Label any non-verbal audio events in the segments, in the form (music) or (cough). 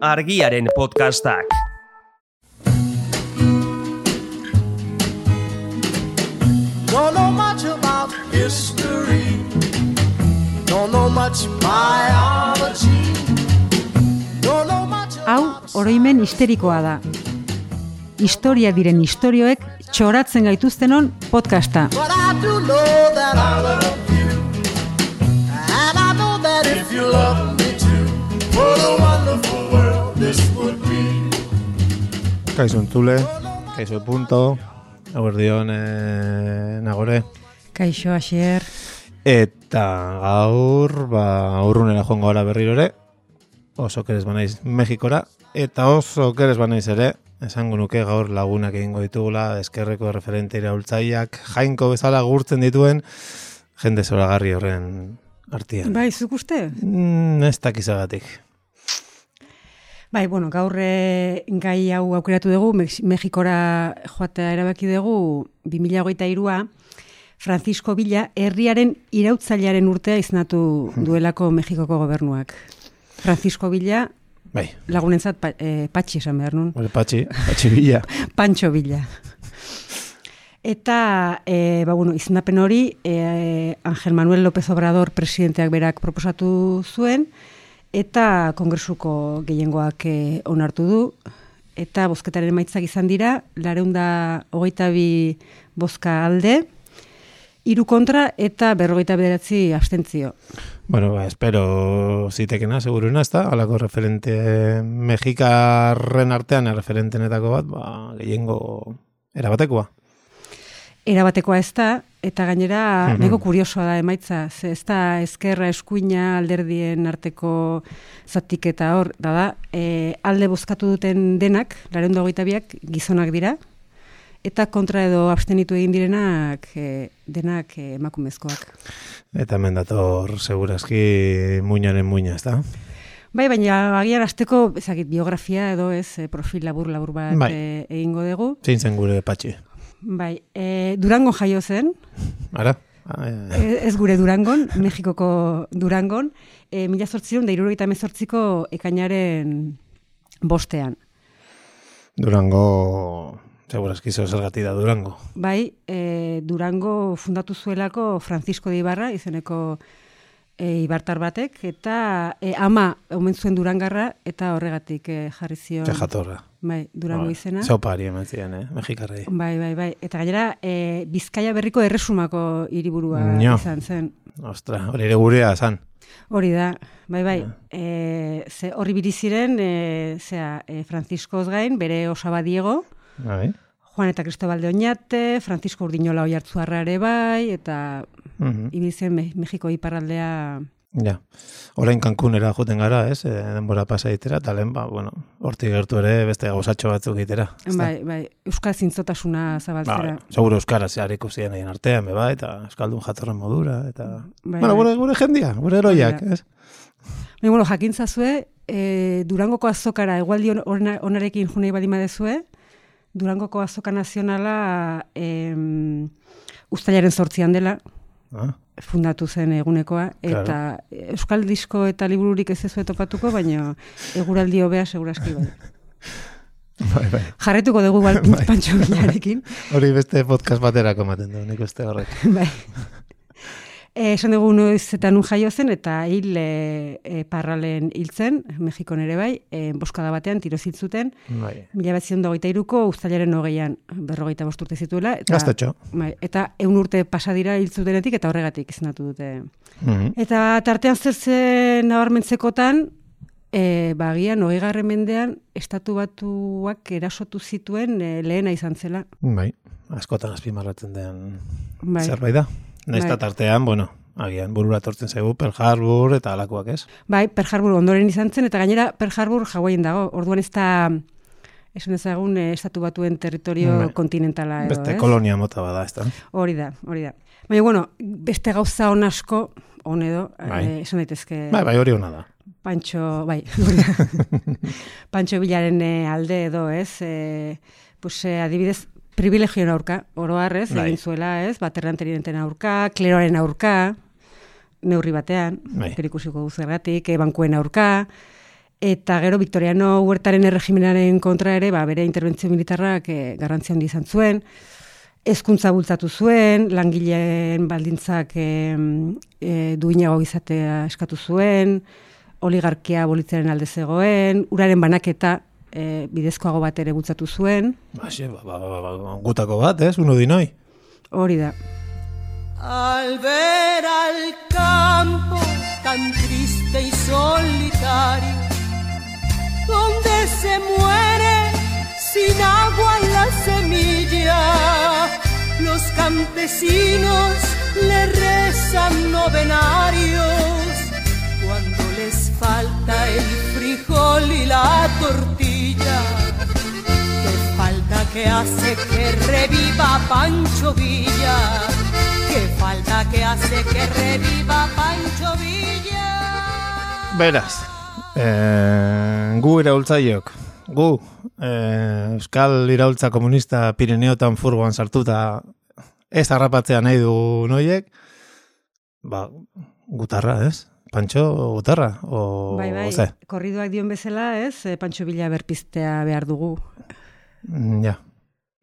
argiaren podcastak. Don't know much about history. Don't know much biology. Don't know much Hau, oroimen histerikoa da. Historia diren istorioek txoratzen gaituztenon podcasta. But I do know that I love you. And I know that if you love Kaixo entzule, kaixo punto, aguerdion eh, nagore. Kaixo, Asier. Eta gaur, ba, urrunera joango gara berriro ere, oso keres banaiz Mexikora, eta oso keres banaiz ere, esango nuke gaur lagunak egingo ditugula, eskerreko referente iraultzaiak, jainko bezala gurtzen dituen, jende zoragarri horren artian. Bai, zuk uste? Mm, ez dakizagatik. Bai, bueno, gaur eh, gai hau aukeratu dugu, Mex- Mexikora joatea erabaki dugu, 2008a, Francisco Villa herriaren irautzailearen urtea iznatu duelako Mexikoko gobernuak. Francisco Villa Bai, lagunentzat pa, eh, patxi esan behar nun. hori patxi, patxi bila. (laughs) Pancho Villa. Eta, e, ba, bueno, izendapen hori, e, Angel Manuel López Obrador presidenteak berak proposatu zuen, eta kongresuko gehiengoak e, onartu du, eta bozketaren emaitzak izan dira, lareunda hogeita bi bozka alde, hiru kontra eta berrogeita bederatzi abstentzio. Bueno, ba, espero zitekena, seguruna, ez da? Alako referente mexikarren artean, referentenetako bat, ba, gehiengo erabatekoa. Erabatekoa ez da, eta gainera Mhm. neko kuriosoa da emaitza, ze ez da ezkerra eskuina alderdien arteko zatiketa hor, da da, e, alde bozkatu duten denak, laren hogeita biak, gizonak dira, eta kontra edo abstenitu egin direnak e, denak e, emakumezkoak. Eta hemen dator, segurazki, muñaren muña, ez da? Bai, baina agian azteko, ezakit, biografia edo ez, e, profil labur-labur bat Bai. e, egingo dugu. Zein zen gure patxi. Bai, e, Durango jaio zen, Ara? Eh, Ez gure Durangon, Mexikoko Durangon, e, mila zortziron da irurogeita emezortziko ekainaren bostean. Durango, segurazki zeo zergati da Durango. Bai, e, Durango fundatu zuelako Francisco de Ibarra, izeneko e, ibartar batek, eta e, ama omen zuen Durangarra, eta horregatik e, jarri zion. Ze jatorra. Bai, Durango izena. Zopari hemen ziren, eh? Mexikarrei. Bai, bai, bai. Eta gainera, e, Bizkaia berriko erresumako hiriburua izan zen. Ostra, hori ere gurea zan. Hori da, bai, bai. Ja. E, ze horri biri ziren, e, zera, e, Franciscoz gain, bere osaba Diego, Bai. Juan eta Cristobal de Oñate, Francisco Urdinola oiartzuarra ere bai, eta Mhm. ibil zen Me Mexiko iparraldea, Ja. Orain Cancunera joten gara, ez? E, denbora pasa ditera, eta lehen, ba, bueno, hortik gertu ere beste gauzatxo batzuk da? bai, bai, euskal zintzotasuna Ba, zabaltzera. seguro euskara zear ikusien egin artean, be bai, eta euskaldun jatorren modura, eta... Bai, bueno, bai. gure, gure jendia, gure eroiak, ez? Baina, bueno, jakintzazue, e, Durangoko azokara, egualdi on- ona- onarekin junei badima dezue, Durangoko azoka nazionala em, ustailaren sortzian dela, Ah, fundatu zen egunekoa, eta euskal disko eta libururik ez ezue topatuko, baina eguraldi hobea seguraski (laughs) bai. bai, bai. Jarretuko dugu (laughs) Bai. pantxo bilarekin. Hori beste podcast baterako ematen du, nik uste horrek. (laughs) bai. Esan dugu noiz eta nun jaio zen, eta hil e, e, parralen hiltzen, Mexikon ere bai, e, boskada batean tiro ziltzuten, Bai. mila bat zion dagoita iruko ustailaren hogeian, berrogeita bost urte zituela, eta, Gaztetxo. bai, eta eun urte pasa dira hiltzutenetik, eta horregatik izendatu dute. Mhm. Eta tartean zer zen nabarmentzekotan, e, bagian, hogei garren mendean, estatu batuak erasotu zituen e, lehena izan zela. Bai, askotan azpimarratzen den Bai. zerbait da. Naiz Bai. tartean, bueno, agian burura tortzen zaigu Pearl Harbor eta alakoak, ez? Bai, Pearl Harbor ondoren izan zen, eta gainera Pearl Harbor Hawaien dago. Orduan ez da, esan ezagun, eh, estatu batuen territorio Bai. kontinentala edo, Beste ez? kolonia mota bada, ez da? Hori da, hori da. Baina, bueno, beste gauza on asko, on edo, Bai. eh, esan daitezke... Bai, bai, hori hona da. Pantxo, bai. (laughs) (laughs) Pantxo Bilaren eh, alde edo, ez? E, pues, eh, adibidez, privilegioen aurka, oroar, ez? Bai. Egin zuela, ez? Baterranterienten aurka, kleroaren aurka, neurri batean, Bai. gero ikusiko du zergatik, eh, bankuen aurka, Eta gero Victoriano Huertaren erregimenaren kontra ere, ba, bere interbentzio militarrak e, garrantzia handi izan zuen, hezkuntza bultzatu zuen, langileen baldintzak e, e, duinago izatea eskatu zuen, oligarkia bolitzaren alde zegoen, uraren banaketa e, bidezkoago bat ere bultzatu zuen, Ba, xe, ba, ba, ba, ba, gutako bat, ez? Uno dinoi. hori da. Al ver al campo tan triste y solitario, donde se muere sin agua la semilla, los campesinos le rezan novenarios cuando les falta el frijol y la tortilla. Qué falta que hace que reviva Pancho Villa. Qué falta que hace que reviva Pancho Villa. Beraz, e, gu iraultzaiok, gu e, Euskal Iraultza Komunista Pirineotan furgoan sartuta ez harrapatzea nahi du noiek, ba, gutarra, ez? Pantxo, gutarra, o, bai, bai, ze? korridoak dion bezala, ez, e, Pantxo Bila berpiztea behar dugu. Mm, Ja,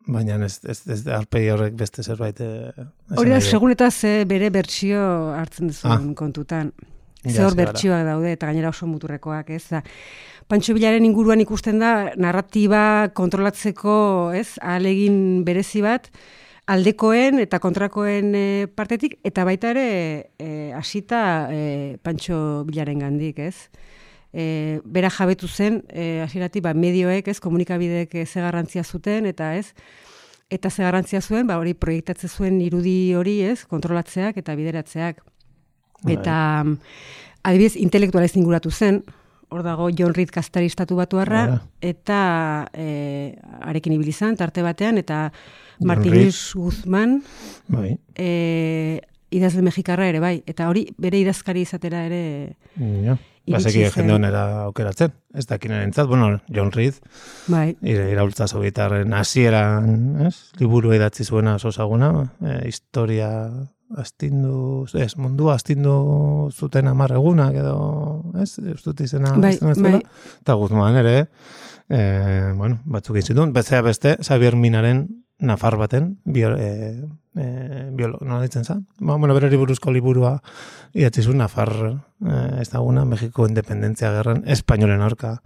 baina ez, ez, ez arpegi horrek beste zerbait eh, Hori da, segun eta ze bere bertsio hartzen duzun Ah. kontutan. Ze hor bertsioak daude, eta gainera oso muturrekoak, ez da. Pantxo Bilaren inguruan ikusten da, narratiba kontrolatzeko, ez, ahalegin berezi bat, aldekoen eta kontrakoen e, partetik, eta baita ere e, hasita e, Pantxo Bilaren gandik, ez? E, bera jabetu zen, e, hasieratik ba, medioek, ez, komunikabideek e, ze garrantzia zuten, eta ez, eta ze garrantzia zuen, ba, hori proiektatze zuen irudi hori, ez, kontrolatzeak eta bideratzeak. Bai. Eta, adibidez, intelektualez inguratu zen, hor dago John Reed kastari estatu batuarra, eta e, arekin ibili zen, tarte batean, eta Luis Guzman, Bai, e, idazle mexikarra ere bai, eta hori bere idazkari izatera ere, ja. Baseki jende honera aukeratzen. Ez dakinen entzat, bueno, John Reed, bai, ira, iraultza sovietarren hasieran, ez? Liburu idatzi zuena oso ezaguna, e, historia astindu, ez, mundua astindu zuten hamar egunak edo, ez? Ez dut izena Bai, ez bai. Eta Guzman ere, e, bueno, batzuk egin zituen, bezea beste, Xavier Minaren nafar baten, bio, e, e, biolo, no ditzen za? Ba, bueno, berari buruzko liburua idatzi zuen nafar e, ezaguna, Mexiko independentzia gerran, espainolen aurka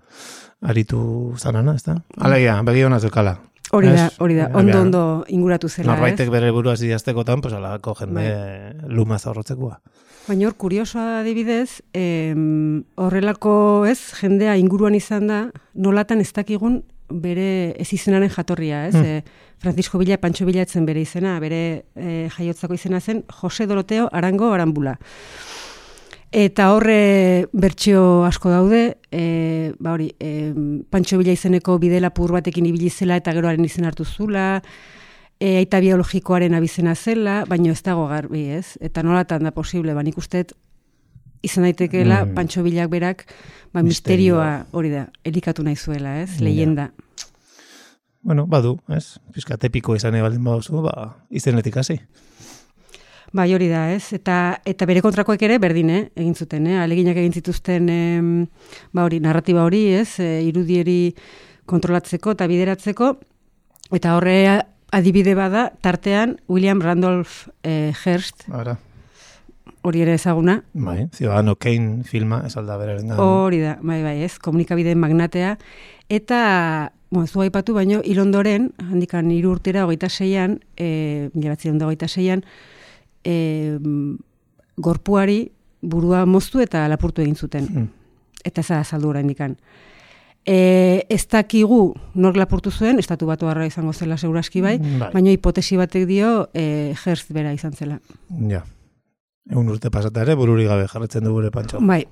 aritu zanana, ez da? Alegia, begi hona zukala. hori da, Ez? hori da, Eh, ondo abian, ondo inguratu zela, Norbaitek ez? bere buruaz idaztekotan, pues alako jende luma zorrotzekoa. Baina hor, kuriosoa adibidez, em, horrelako ez, jendea inguruan izan da, nolatan ez dakigun bere ez izenaren jatorria, ez? E, Francisco Villa, Pancho Villa etzen bere izena, bere e, jaiotzako izena zen Jose Doroteo Arango Arambula. Eta horre bertsio asko daude, e, ba hori, e, Pancho Villa izeneko bidelapur batekin ibili zela eta geroaren izen hartu zula, e, aita biologikoaren abizena zela, baino ez dago garbi, ez? Eta nolatan da posible, ba nik usteet izan daitekeela Mm. Pancho Villak berak ba, Misterioa. hori da, elikatu nahi zuela, ez? Ja. Leyenda. Bueno, badu, ez? Piskat epiko izan nahi baldin baduzu, ba, izenetik hasi. Bai, hori da, ez? Eta, eta bere kontrakoek ere berdin, eh? egin zuten, eh? aleginak egin zituzten em, ba hori, narratiba hori, ez? E, irudieri kontrolatzeko eta bideratzeko, eta horre adibide bada, tartean William Randolph eh, Hearst, Ara, hori ere ezaguna, bai, Ciudadano Kane filma, ez alda beraren da. Hori da, bai, bai, ez, komunikabideen magnatea. Eta, bueno, ez du aipatu, baino, hil ondoren, handikan hiru urtera, hogeita seian, e, mila bat ziren hogeita seian, e, gorpuari burua moztu eta lapurtu egin zuten. Mm. Eta ez da azaldu indikan. E, ez dakigu nork lapurtu zuen, estatu batu harra izango zela seguraski bai, Bai. baina hipotesi batek dio e, Hearst bera izan zela. Ja. Egun urte pasata ere, bururi gabe jarretzen du gure pantxo. Bai,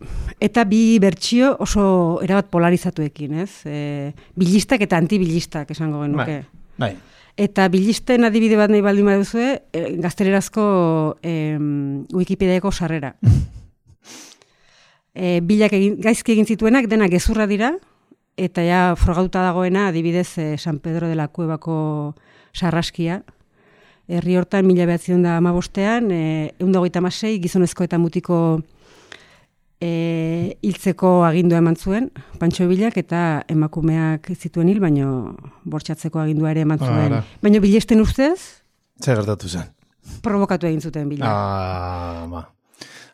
eta bi bertsio oso erabat polarizatuekin, ez? E, bilistak eta antibilistak esango genuke. Bai. Eta bilisten adibide bat nahi baldin baduzue, e, gaztelerazko em, Wikipediako sarrera. (laughs) E, bilak egin, gaizki egin zituenak denak gezurra dira, eta ja frogatuta dagoena adibidez e, San Pedro de la Cuevako sarraskia, herri hortan mila behatzion da amabostean, e, eundagoita masei, gizonezko eta mutiko e, hiltzeko agindua eman zuen, Pantxo Bilak, eta emakumeak zituen hil, baino bortxatzeko agindua ere eman zuen. Baino bilesten ustez, Zer gertatu zen? provokatu egin zuten bila. Ah, ba.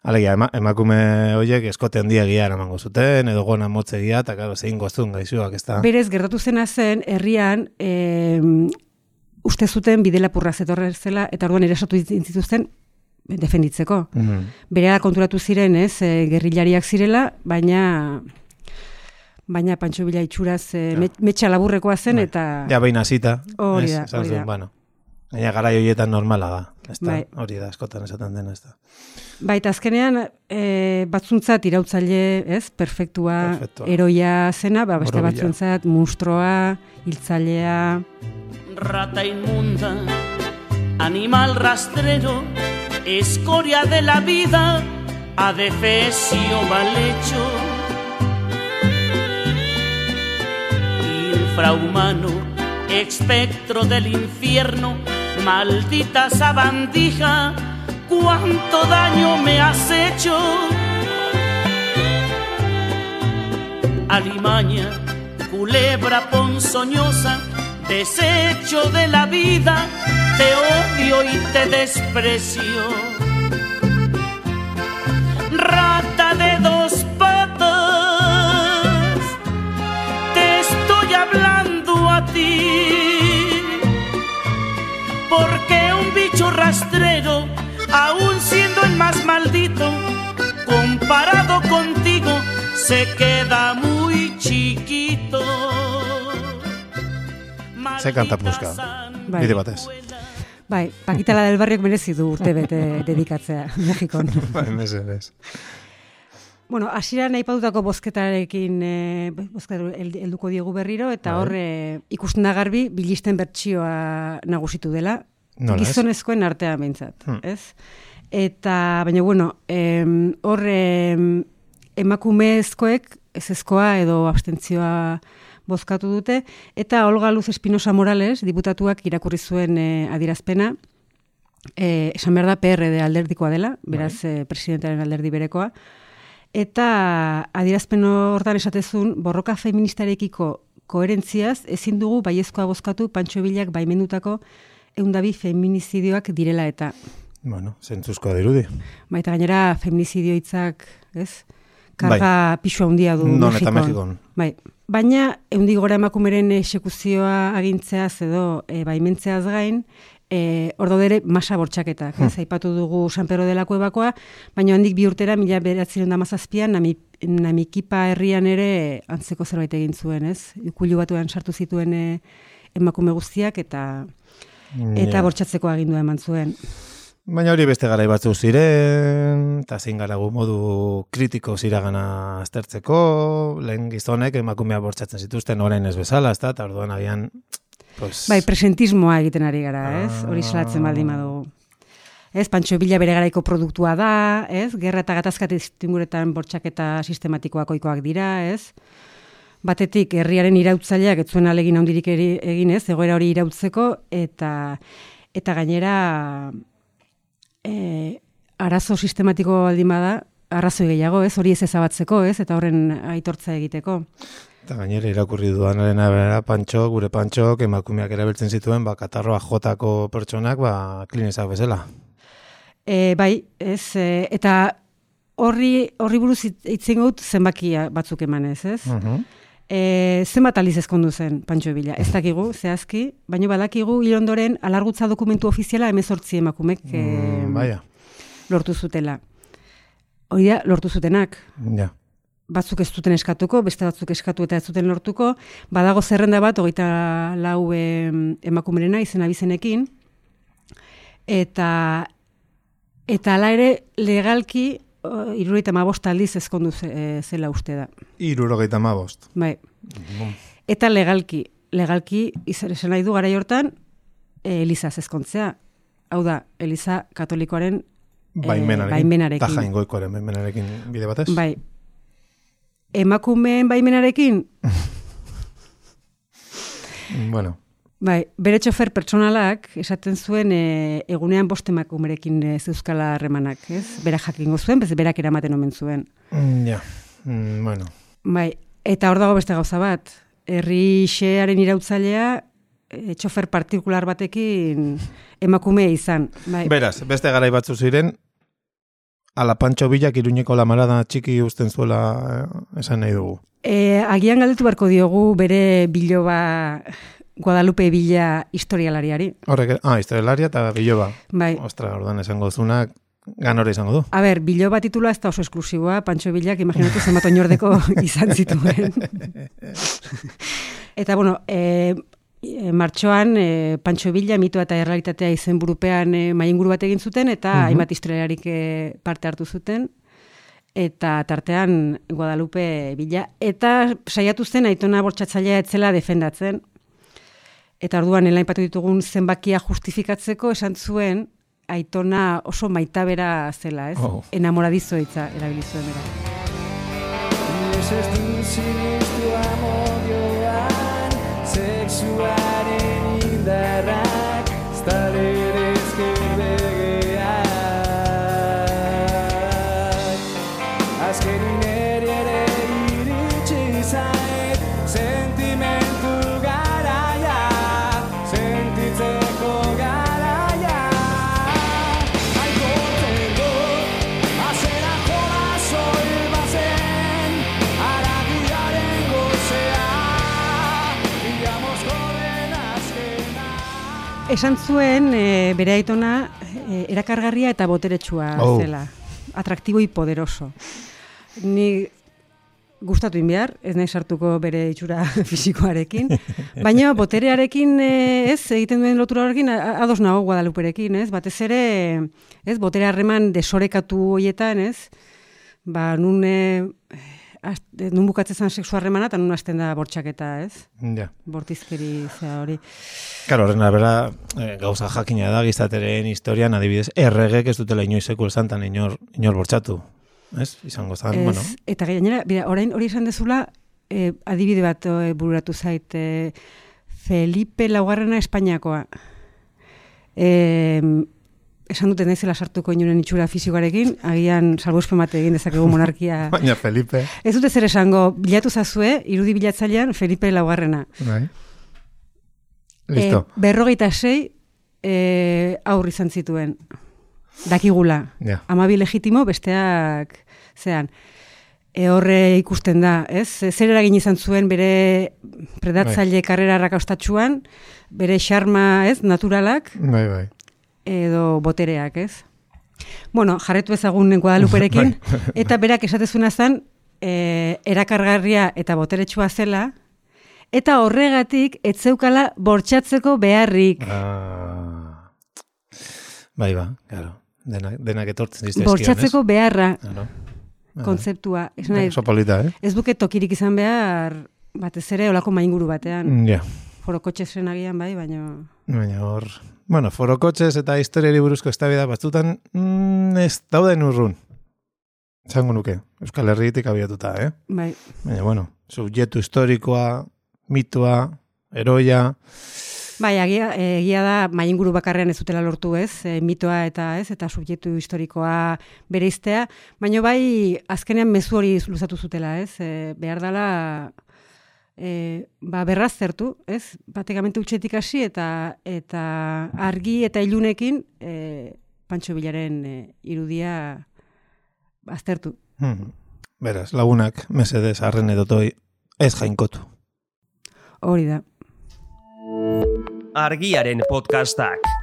Alegia, ema, emakume horiek eskote handia gia eramango zuten, edo gona motze gia, eta karo, zein goztun gaizuak, ez da? Berez, gertatu zena zen, herrian, e, uste zuten bidelapurra zetorre zela, eta orduan erasatu zituzten defenditzeko. Mm. Berea konturatu ziren, ez, e, gerrilariak zirela, baina baina Pantxo Bila itxuraz e, met- metxa laburrekoa zen, Bai. eta Ja, behin hasita. Hori da, hori da. Bueno, Gaina garai horietan normala da. Ez da, Bai. hori da, eskotan esaten dena, ez da. baita azkenean e, batzuntzat irautzaile, ez, perfektua, Perfektua. eroia zena, ba, beste Borobila. batzuntzat mustroa, hiltzailea, rata inmunda, animal rastrero, escoria de la vida, adefesio mal hecho, infrahumano, espectro del infierno, maldita sabandija, cuánto daño me has hecho. alimaña, culebra ponzoñosa, desecho de la vida, te odio y te desprecio. Rata de dos se queda muy chiquito. Ze kanta puska. Bai. Bide batez. bai, Pakitala del Barriok merezi du urte bete (laughs) dedikatzea, Mexikon. (laughs) Bai, mesedez. Bueno, hasieran aipatutako bozketarekin e, bozketa hel- helduko diegu berriro eta Bai. hor e, ikusten da garbi bilisten bertsioa nagusitu dela. Nola ez? Gizonezkoen artean behintzat, Hmm. ez? Eta, baina bueno, em, hor em, emakumezkoek ezezkoa edo abstentzioa bozkatu dute, eta Olga Luz Espinosa Morales, diputatuak irakurri zuen e, adirazpena, e, esan behar da PRD alderdikoa dela, beraz e, presidentearen alderdi berekoa, eta adirazpen hortan esatezun, borroka feministarekiko koherentziaz ezin dugu baiezkoa bozkatu Pantxo Bilak baimendutako eundabi feminizidioak direla eta. Bueno, zentzuzkoa dirudi. Baita gainera feminizidio hitzak, ez? Karga pixua handia du Non eta Mexikon. Bai. Baina, eundik gora emakumeren esekuzioa agintzeaz edo e, baimentzeaz gain, e, ordo dere masa bortxaketak, ez? Aipatu dugu San Pedro de la Cuevakoa, baina handik bi urtera, mila beratzen da mazazpian, nami, namikipa herrian ere antzeko zerbait egin zuen, ez? Ikulu batuan sartu zituen e, emakume guztiak eta eta Ja. bortxatzeko agindua eman zuen. Baina hori beste garai batzu ziren, eta zein garagu modu kritiko ziragana aztertzeko, lehen gizonek emakumea bortzatzen zituzten orain ez bezala, ez da, eta orduan agian, pues, Bai, presentismoa egiten ari gara, ez? Hori Ah. salatzen baldin badugu. Ez, Pantxo Bila bere garaiko produktua da, ez? Gerra eta gatazkat tinguretan bortxaketa sistematikoak oikoak dira, ez? Batetik, herriaren irautzaileak ez zuen alegin handirik eri- egin, ez? Egoera hori irautzeko, eta eta gainera e, arazo sistematiko baldin bada, arrazoi gehiago, ez? Hori ez ezabatzeko, ez? Eta horren aitortza egiteko. Eta gainera irakurri dudanaren arabera, pantxo, gure pantxok, emakumeak erabiltzen zituen, ba, katarroa jotako pertsonak, ba, klinezak bezala. E, bai, ez, e, eta horri, horri buruz hitz- egingo dut zenbakia batzuk emanez, ez? Mhm. E, zenbat aliz ezkondu zen Pantxo Bila, ez dakigu, zehazki, baina badakigu hil ondoren alargutza dokumentu ofiziala emezortzi emakumek e, Mm, Baia, lortu zutela. Hori da, lortu zutenak. ja. Batzuk ez zuten eskatuko, beste batzuk eskatu eta ez zuten lortuko. Badago zerrenda bat, hogeita lau em, emakumerena izena bizenekin. Eta, eta ala ere legalki irurogeita mabost aldiz ezkondu ze- e, zela uste da. Irurogeita mabost. Bai. Eta legalki, legalki izan esan nahi du garai hortan e, Elizaz ezkontzea. Hau da, Eliza katolikoaren Baimenarekin. baimenarekin. Ta jaingoikoaren baimenarekin bide batez. Bai. Emakumeen baimenarekin, (laughs) Bueno, Bai, bere txofer pertsonalak esaten zuen e, egunean bost emakumerekin e, zeuzkala harremanak, ez? Berak jakingo zuen, bez berak eramaten omen zuen. Mm, ja, mm, bueno. Bai, eta hor dago beste gauza bat. Herri xearen irautzailea e, txofer partikular batekin emakume izan. Bai, Beraz, beste garai batzu ziren, ala Pancho Villak iruñeko lamarada txiki uzten zuela esan nahi dugu. e, agian galdetu beharko diogu bere biloba Guadalupe Bila historialariari. Horrek, ah, historialaria eta biloba. Bai, Ostra, ordan esango zunak, ganore izango du. A ber, biloba titula ez da oso esklusiboa, Pantxo Bilak imaginatu zenbat oinordeko (laughs) izan zituen. (laughs) eta, bueno, e, martxoan, e, Pantxo Bila, mitoa eta errealitatea izen burupean e, mainguru bat egin zuten, eta Mhm. hainbat historialarik e, parte hartu zuten, eta tartean Guadalupe Bila. Eta saiatu zen aitona bortxatzailea etzela defendatzen, Eta orduan elain patu ditugun zenbakia justifikatzeko esan zuen aitona oso maitabera zela, ez? Oh. Enamoradizo hitza erabili zuen bera. Sexuaren indarrak Esan zuen e, bere aitona e, erakargarria eta boteretsua Oh. zela. Atraktibo y poderoso. Ni gustatu behar, ez nahi sartuko bere itxura (laughs) fisikoarekin, baina boterearekin e, ez egiten duen lotura horrekin ados nago Guadaluperekin, ez? Batez ere, ez, botere harreman desorekatu hoietan, ez? Ba, nun nun bukatzen zen sexu harremana eta nun hasten da bortxaketa, ez? Ja. Bortizkeri zea hori. Karo, horren arabera, eh, gauza jakina da, gizateren historian, adibidez, erregek ez dutela inoiz sekul santan inor, inor bortxatu. Ez? Izango zan, Ez, bueno. Eta gainera, bira, orain hori esan dezula, e, adibide bat e, bururatu zait, e, Felipe laugarrena Espainiakoa. E, esan duten naizela sartuko inoren itxura fisikoarekin, agian salbuespen bat egin dezakegu monarkia. (laughs) Baina Felipe. Ez dute zer esango, bilatu zazue, irudi bilatzailean Felipe laugarrena. Bai. Listo. E, berrogeita sei e, aurri izan zituen. Dakigula. Ja. Amabi legitimo besteak zean. E, horre ikusten da, ez? Zer eragin izan zuen bere predatzaile karrera rakastatxuan, bere xarma, ez, naturalak, Bai, bai. Edo botereak, ez? Bueno, jarretu ezagun Guadaluperekin, (laughs) eta berak esatezuna zen, e, erakargarria eta boteretsua zela, eta horregatik etzeukala bortxatzeko beharrik. Ah. Bai, ba, claro. Denak, denak etortzen dizte Bortxatzeko beharra Claro. kontzeptua. Ez, nahi, eh? ez duke tokirik izan behar, batez ere, olako mainguru batean. Mm, Ja. Forokotxesen agian bai, baina... Baina hor... Bueno, forokotxez eta historiari buruzko eztabaida batzutan mm, ez dauden urrun. Zango nuke, Euskal Herritik abiatuta, eh? Bai, Baina, bueno, subjektu historikoa, mitua, eroia... bai agia, egia da mainguru bakarrean ez dutela lortu ez, e, mitoa eta ez, eta subjektu historikoa bereiztea, baina bai azkenean mezu hori luzatu zutela ez, e, behar dela e, ba, berraztertu, ez? Batekamente utxetik hasi eta eta argi eta ilunekin e, Pantxo Bilaren e, irudia aztertu. Hmm. Beraz, lagunak, mesedez, arren edotoi, ez jainkotu. Hori da. Argiaren podcastak.